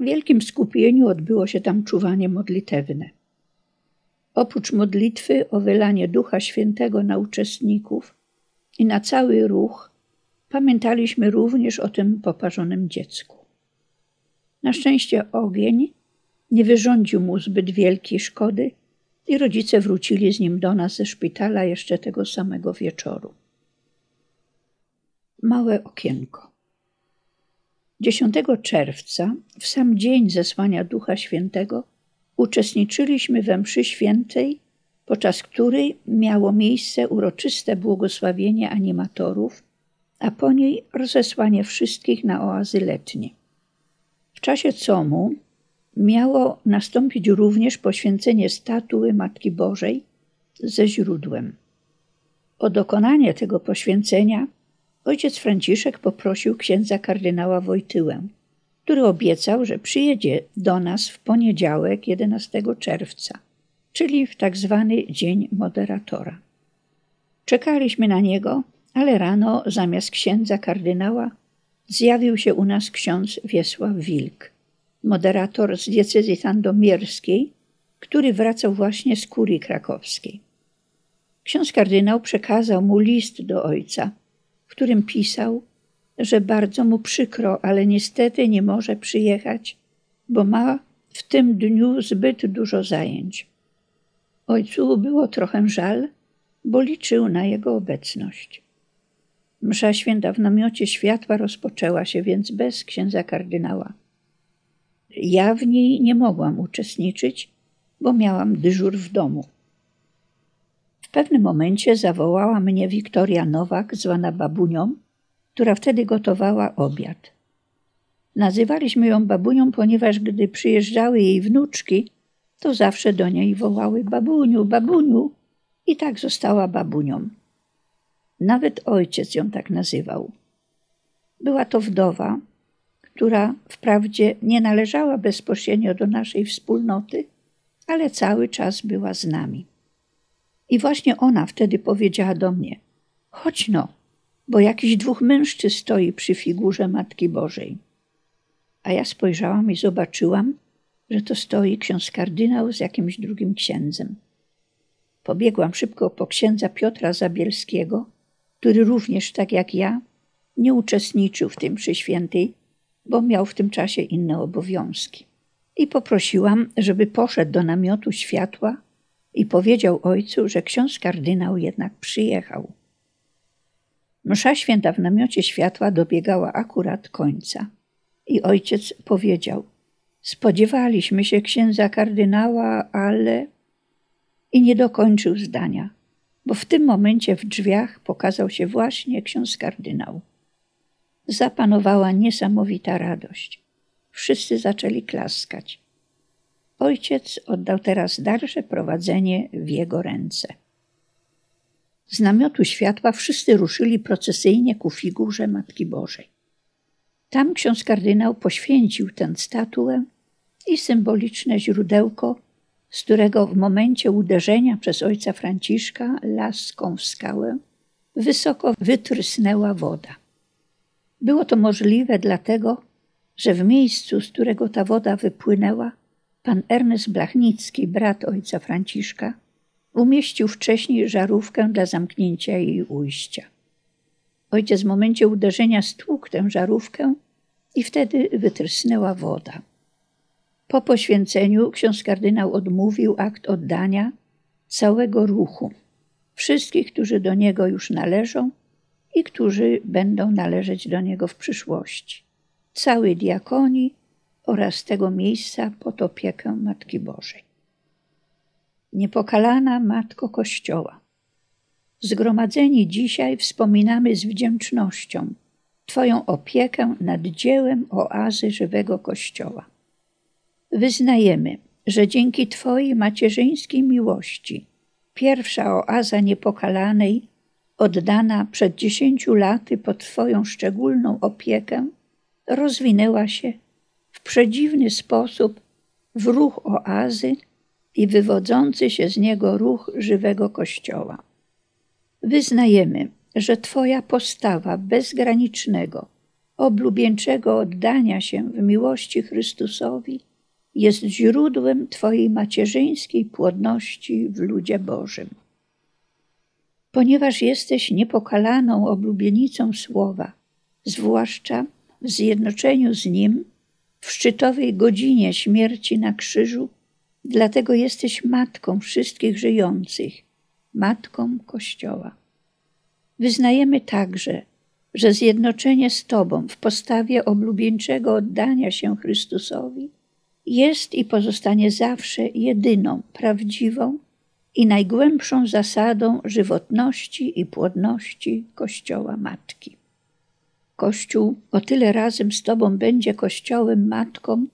W wielkim skupieniu odbyło się tam czuwanie modlitewne. Oprócz modlitwy o wylanie Ducha Świętego na uczestników i na cały ruch, pamiętaliśmy również o tym poparzonym dziecku. Na szczęście ogień nie wyrządził mu zbyt wielkiej szkody i rodzice wrócili z nim do nas ze szpitala jeszcze tego samego wieczoru. Małe okienko. 10 czerwca, w sam dzień zesłania Ducha Świętego, uczestniczyliśmy we mszy świętej, podczas której miało miejsce uroczyste błogosławienie animatorów, a po niej rozesłanie wszystkich na oazy letnie. W czasie comu miało nastąpić również poświęcenie statuły Matki Bożej ze źródłem. O dokonanie tego poświęcenia ojciec Franciszek poprosił księdza kardynała Wojtyłę, który obiecał, że przyjedzie do nas w poniedziałek 11 czerwca, czyli w tak zwany Dzień Moderatora. Czekaliśmy na niego, ale rano zamiast księdza kardynała zjawił się u nas ksiądz Wiesław Wilk, moderator z diecezji sandomierskiej, który wracał właśnie z kurii krakowskiej. Ksiądz kardynał przekazał mu list do ojca, w którym pisał, że bardzo mu przykro, ale niestety nie może przyjechać, bo ma w tym dniu zbyt dużo zajęć. Ojcu było trochę żal, bo liczył na jego obecność. Msza święta w namiocie światła rozpoczęła się więc bez księdza kardynała. Ja w niej nie mogłam uczestniczyć, bo miałam dyżur w domu. W pewnym momencie zawołała mnie Wiktoria Nowak, zwana babunią, która wtedy gotowała obiad. Nazywaliśmy ją babunią, ponieważ gdy przyjeżdżały jej wnuczki, to zawsze do niej wołały babuniu, babuniu i tak została babunią. Nawet ojciec ją tak nazywał. Była to wdowa, która wprawdzie nie należała bezpośrednio do naszej wspólnoty, ale cały czas była z nami. I właśnie ona wtedy powiedziała do mnie: Chodź no, bo jakiś dwóch mężczyzn stoi przy figurze Matki Bożej. A ja spojrzałam i zobaczyłam, że to stoi ksiądz kardynał z jakimś drugim księdzem. Pobiegłam szybko po księdza Piotra Zabielskiego, który również, tak jak ja, nie uczestniczył w tym przy świętej, bo miał w tym czasie inne obowiązki. I poprosiłam, żeby poszedł do namiotu światła i powiedział ojcu, że ksiądz kardynał jednak przyjechał. Msza święta w namiocie światła dobiegała akurat końca. I ojciec powiedział: Spodziewaliśmy się księdza kardynała, ale. I nie dokończył zdania, bo w tym momencie w drzwiach pokazał się właśnie ksiądz kardynał. Zapanowała niesamowita radość. Wszyscy zaczęli klaskać. Ojciec oddał teraz dalsze prowadzenie w jego ręce. Z namiotu światła wszyscy ruszyli procesyjnie ku figurze Matki Bożej. Tam ksiądz kardynał poświęcił tę statuę i symboliczne źródełko, z którego w momencie uderzenia przez ojca Franciszka laską w skałę wysoko wytrysnęła woda. Było to możliwe dlatego, że w miejscu, z którego ta woda wypłynęła, pan Ernest Blachnicki, brat ojca Franciszka, umieścił wcześniej żarówkę dla zamknięcia jej ujścia. Ojciec w momencie uderzenia stłukł tę żarówkę i wtedy wytrysnęła woda. Po poświęceniu ksiądz kardynał odmówił akt oddania całego ruchu, wszystkich, którzy do niego już należą i którzy będą należeć do niego w przyszłości, całej diakonii oraz tego miejsca pod opiekę Matki Bożej. Niepokalana Matko Kościoła, zgromadzeni dzisiaj wspominamy z wdzięcznością Twoją opiekę nad dziełem oazy żywego Kościoła. Wyznajemy, że dzięki Twojej macierzyńskiej miłości pierwsza oaza niepokalanej, oddana przed dziesięciu laty pod Twoją szczególną opiekę, rozwinęła się przedziwny sposób w ruch oazy i wywodzący się z niego ruch żywego Kościoła. Wyznajemy, że Twoja postawa bezgranicznego, oblubieńczego oddania się w miłości Chrystusowi jest źródłem Twojej macierzyńskiej płodności w ludzie Bożym. Ponieważ jesteś niepokalaną oblubienicą Słowa, zwłaszcza w zjednoczeniu z Nim w szczytowej godzinie śmierci na krzyżu, dlatego jesteś matką wszystkich żyjących, matką Kościoła. Wyznajemy także, że zjednoczenie z Tobą w postawie oblubieńczego oddania się Chrystusowi jest i pozostanie zawsze jedyną, prawdziwą i najgłębszą zasadą żywotności i płodności Kościoła Matki. Kościół o tyle razem z Tobą będzie Kościołem Matką,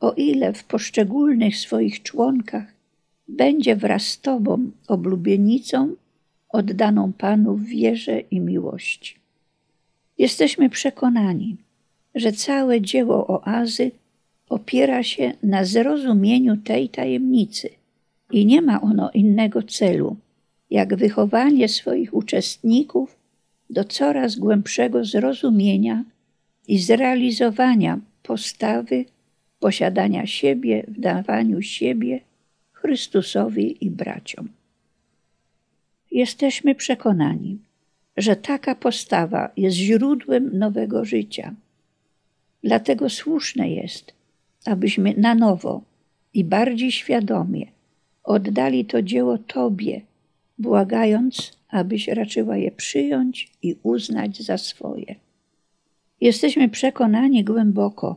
o ile w poszczególnych swoich członkach będzie wraz z Tobą oblubienicą oddaną Panu w wierze i miłości. Jesteśmy przekonani, że całe dzieło oazy opiera się na zrozumieniu tej tajemnicy i nie ma ono innego celu, jak wychowanie swoich uczestników do coraz głębszego zrozumienia i zrealizowania postawy posiadania siebie w dawaniu siebie Chrystusowi i braciom. Jesteśmy przekonani, że taka postawa jest źródłem nowego życia. Dlatego słuszne jest, abyśmy na nowo i bardziej świadomie oddali to dzieło Tobie, błagając, abyś raczyła je przyjąć i uznać za swoje. Jesteśmy przekonani głęboko,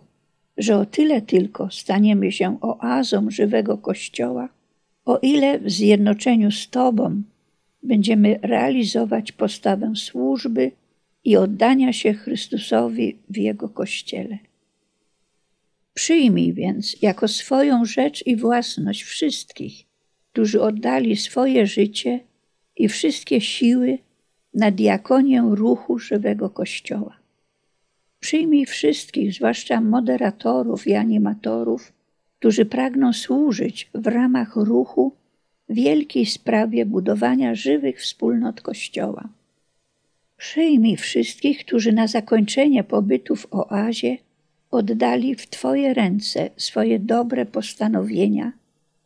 że o tyle tylko staniemy się oazą żywego Kościoła, o ile w zjednoczeniu z Tobą będziemy realizować postawę służby i oddania się Chrystusowi w Jego Kościele. Przyjmij więc jako swoją rzecz i własność wszystkich, którzy oddali swoje życie i wszystkie siły na diakonię ruchu żywego Kościoła. Przyjmij wszystkich, zwłaszcza moderatorów i animatorów, którzy pragną służyć w ramach ruchu wielkiej sprawie budowania żywych wspólnot Kościoła. Przyjmij wszystkich, którzy na zakończenie pobytu w oazie oddali w Twoje ręce swoje dobre postanowienia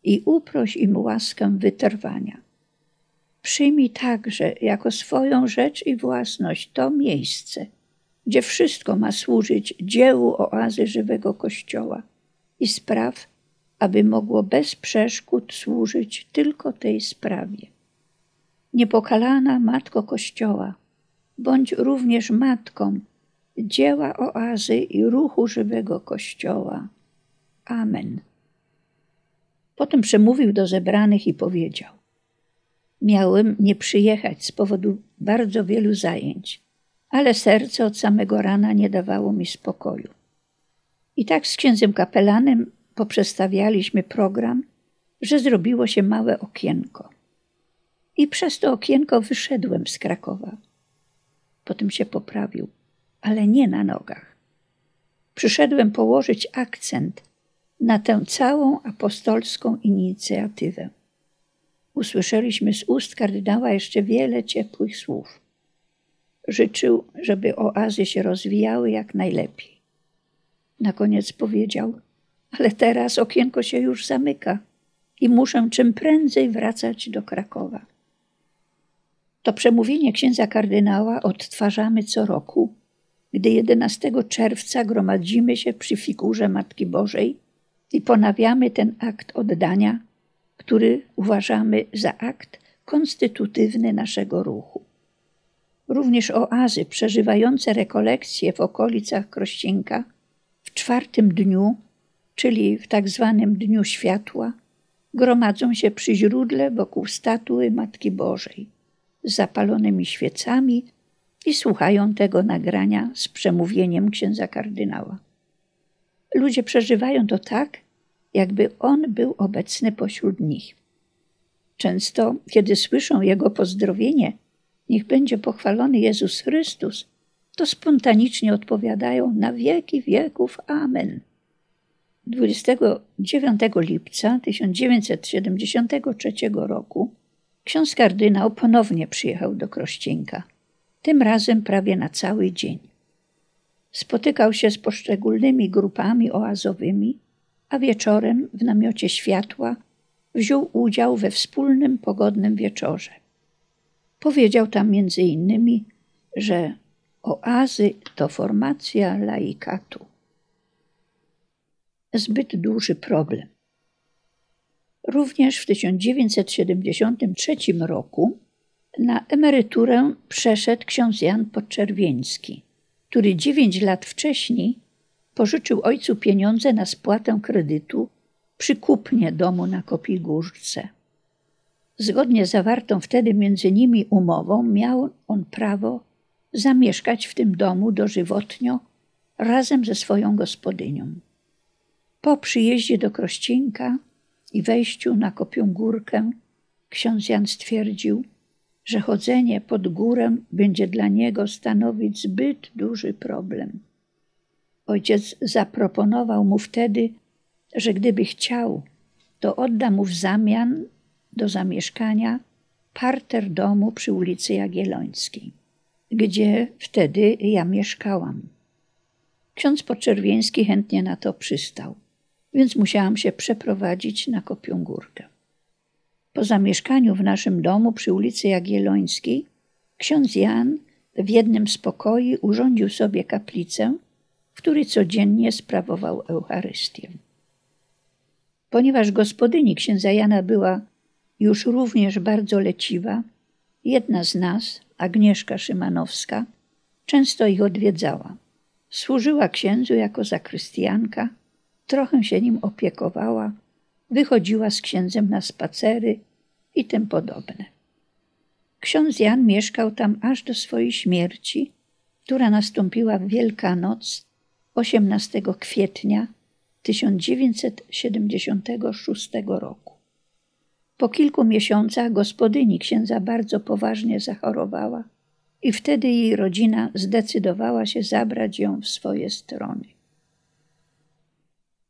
i uproś im łaskę wytrwania. Przyjmij także jako swoją rzecz i własność to miejsce, gdzie wszystko ma służyć dziełu oazy żywego Kościoła i spraw, aby mogło bez przeszkód służyć tylko tej sprawie. Niepokalana Matko Kościoła, bądź również Matką dzieła oazy i ruchu żywego Kościoła. Amen. Potem przemówił do zebranych i powiedział: Miałem nie przyjechać z powodu bardzo wielu zajęć, ale serce od samego rana nie dawało mi spokoju. I tak z księdzem kapelanem poprzestawialiśmy program, że zrobiło się małe okienko. I przez to okienko wyszedłem z Krakowa. Potem się poprawił, ale nie na nogach. Przyszedłem położyć akcent na tę całą apostolską inicjatywę. Usłyszeliśmy z ust kardynała jeszcze wiele ciepłych słów. Życzył, żeby oazy się rozwijały jak najlepiej. Na koniec powiedział, ale teraz okienko się już zamyka i muszę czym prędzej wracać do Krakowa. To przemówienie księdza kardynała odtwarzamy co roku, gdy 11 czerwca gromadzimy się przy figurze Matki Bożej i ponawiamy ten akt oddania, który uważamy za akt konstytutywny naszego ruchu. Również oazy przeżywające rekolekcje w okolicach Krościnka w czwartym dniu czyli w tak zwanym Dniu Światła, gromadzą się przy źródle wokół statuły Matki Bożej z zapalonymi świecami i słuchają tego nagrania z przemówieniem księdza kardynała. Ludzie przeżywają to tak, jakby on był obecny pośród nich. Często, kiedy słyszą jego pozdrowienie, niech będzie pochwalony Jezus Chrystus, to spontanicznie odpowiadają na wieki wieków Amen. 29 lipca 1973 roku ksiądz kardynał ponownie przyjechał do Krościnka, tym razem prawie na cały dzień. spotykał się z poszczególnymi grupami oazowymi, a wieczorem w namiocie światła wziął udział we wspólnym pogodnym wieczorze. Powiedział tam między innymi, że oazy to formacja laikatu. Zbyt duży problem. Również w 1973 roku na emeryturę przeszedł ksiądz Jan Podczerwieński, który dziewięć lat wcześniej pożyczył ojcu pieniądze na spłatę kredytu przy kupnie domu na Kopigórce. Zgodnie z zawartą wtedy między nimi umową miał on prawo zamieszkać w tym domu dożywotnio razem ze swoją gospodynią. Po przyjeździe do Krościnka i wejściu na Kopią Górkę ksiądz Jan stwierdził, że chodzenie pod górę będzie dla niego stanowić zbyt duży problem. Ojciec zaproponował mu wtedy, że gdyby chciał, to odda mu w zamian do zamieszkania parter domu przy ulicy Jagiellońskiej, gdzie wtedy ja mieszkałam. Ksiądz Poczerwieński chętnie na to przystał, więc musiałam się przeprowadzić na Kopią Górkę. Po zamieszkaniu w naszym domu przy ulicy Jagiellońskiej ksiądz Jan w jednym z pokoi urządził sobie kaplicę, w której codziennie sprawował Eucharystię. Ponieważ gospodyni księdza Jana była już również bardzo leciwa, jedna z nas, Agnieszka Szymanowska, często ich odwiedzała. Służyła księdzu jako zakrystianka, trochę się nim opiekowała, wychodziła z księdzem na spacery i tym podobne. Ksiądz Jan mieszkał tam aż do swojej śmierci, która nastąpiła w Wielkanoc 18 kwietnia 1976 roku. Po kilku miesiącach gospodyni księdza bardzo poważnie zachorowała i wtedy jej rodzina zdecydowała się zabrać ją w swoje strony.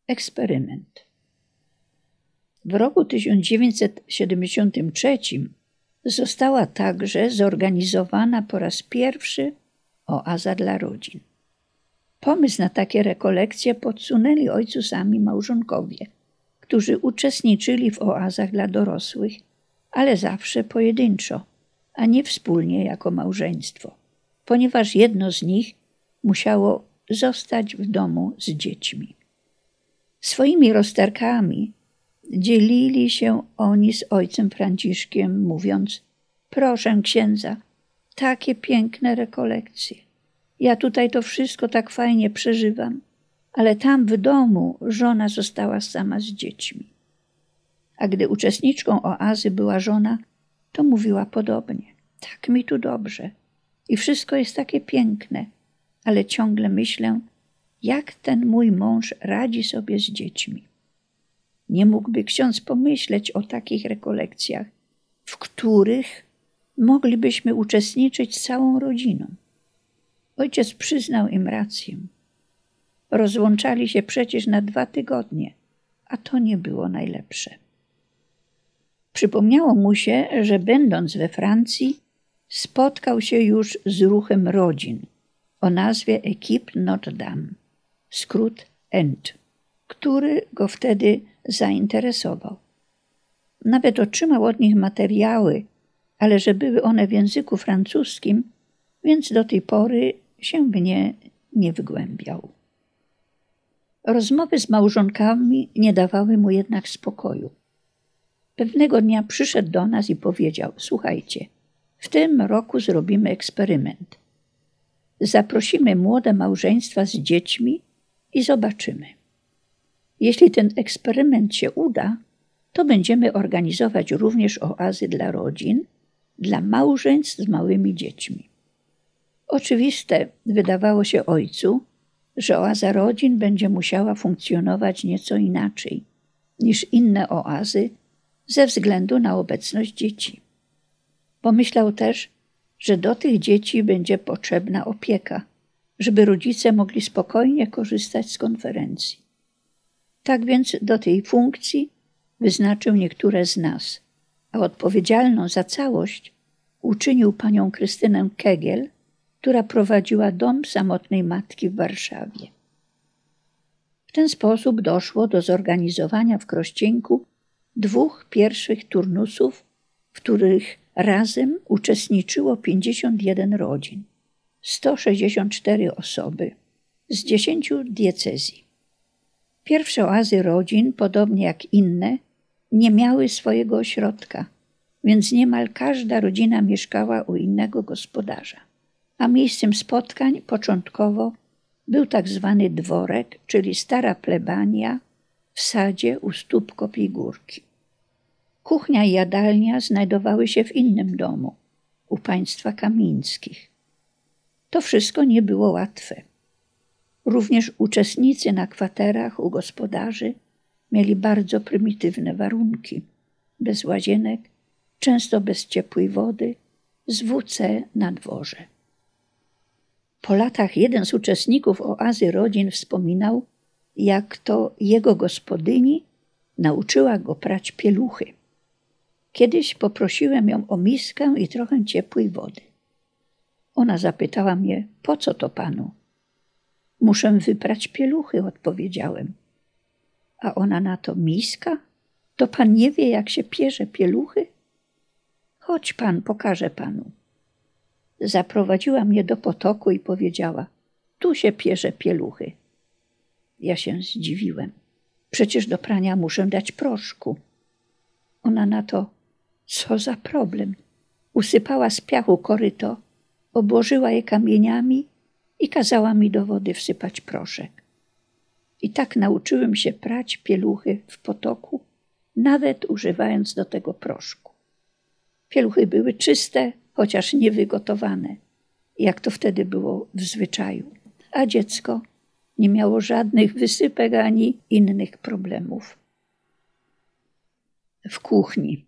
Eksperyment. W roku 1973 została także zorganizowana po raz pierwszy oaza dla rodzin. Pomysł na takie rekolekcje podsunęli ojcu sami małżonkowie, którzy uczestniczyli w oazach dla dorosłych, ale zawsze pojedynczo, a nie wspólnie jako małżeństwo, ponieważ jedno z nich musiało zostać w domu z dziećmi. Swoimi rozterkami dzielili się oni z ojcem Franciszkiem, mówiąc: Proszę księdza, takie piękne rekolekcje. Ja tutaj to wszystko tak fajnie przeżywam, ale tam w domu żona została sama z dziećmi. A gdy uczestniczką oazy była żona, to mówiła podobnie: Tak mi tu dobrze i wszystko jest takie piękne, ale ciągle myślę, jak ten mój mąż radzi sobie z dziećmi. Nie mógłby ksiądz pomyśleć o takich rekolekcjach, w których moglibyśmy uczestniczyć całą rodziną. Ojciec przyznał im rację. Rozłączali się przecież na dwa tygodnie, a to nie było najlepsze. Przypomniało mu się, że będąc we Francji, spotkał się już z ruchem rodzin o nazwie Equipe Notre Dame, skrót ENT, który go wtedy zainteresował. Nawet otrzymał od nich materiały, ale że były one w języku francuskim, więc do tej pory się w nie nie wygłębiał. Rozmowy z małżonkami nie dawały mu jednak spokoju. Pewnego dnia przyszedł do nas i powiedział: Słuchajcie, w tym roku zrobimy eksperyment. Zaprosimy młode małżeństwa z dziećmi i zobaczymy. Jeśli ten eksperyment się uda, to będziemy organizować również oazy dla rodzin, dla małżeństw z małymi dziećmi. Oczywiste wydawało się ojcu, że oaza rodzin będzie musiała funkcjonować nieco inaczej niż inne oazy ze względu na obecność dzieci. Pomyślał też, że do tych dzieci będzie potrzebna opieka, żeby rodzice mogli spokojnie korzystać z konferencji. Tak więc do tej funkcji wyznaczył niektóre z nas, a odpowiedzialną za całość uczynił panią Krystynę Kegiel, która prowadziła dom samotnej matki w Warszawie. W ten sposób doszło do zorganizowania w Krościenku dwóch pierwszych turnusów, w których razem uczestniczyło 51 rodzin, 164 osoby z 10 diecezji. Pierwsze oazy rodzin, podobnie jak inne, nie miały swojego ośrodka, więc niemal każda rodzina mieszkała u innego gospodarza. A miejscem spotkań początkowo był tak zwany dworek, czyli stara plebania w sadzie u stóp Kopiej Górki. Kuchnia i jadalnia znajdowały się w innym domu, u państwa Kamińskich. To wszystko nie było łatwe. Również uczestnicy na kwaterach u gospodarzy mieli bardzo prymitywne warunki, bez łazienek, często bez ciepłej wody, z WC na dworze. Po latach jeden z uczestników oazy rodzin wspominał, jak to jego gospodyni nauczyła go prać pieluchy. Kiedyś poprosiłem ją o miskę i trochę ciepłej wody. Ona zapytała mnie, po co to panu? Muszę wyprać pieluchy, odpowiedziałem. A ona na to, miska? To pan nie wie, jak się pierze pieluchy? Chodź pan, pokażę panu. Zaprowadziła mnie do potoku i powiedziała, tu się pierze pieluchy. Ja się zdziwiłem. Przecież do prania muszę dać proszku. Ona na to, co za problem. Usypała z piachu koryto, obłożyła je kamieniami i kazała mi do wody wsypać proszek. I tak nauczyłem się prać pieluchy w potoku, nawet używając do tego proszku. Pieluchy były czyste, chociaż niewygotowane, jak to wtedy było w zwyczaju, a dziecko nie miało żadnych wysypek ani innych problemów. W kuchni.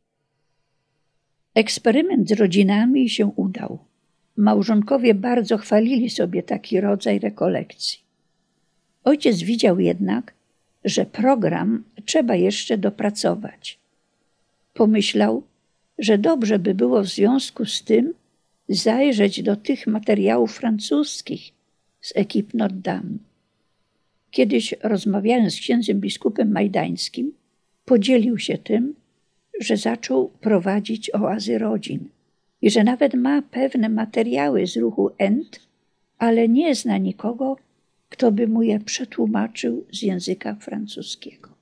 Eksperyment z rodzinami się udał. Małżonkowie bardzo chwalili sobie taki rodzaj rekolekcji. Ojciec widział jednak, że program trzeba jeszcze dopracować. Pomyślał, że dobrze by było w związku z tym zajrzeć do tych materiałów francuskich z ekip Notre Dame. Kiedyś rozmawiając z księdzem biskupem majdańskim, podzielił się tym, że zaczął prowadzić oazy rodzin i że nawet ma pewne materiały z ruchu ENT, ale nie zna nikogo, kto by mu je przetłumaczył z języka francuskiego.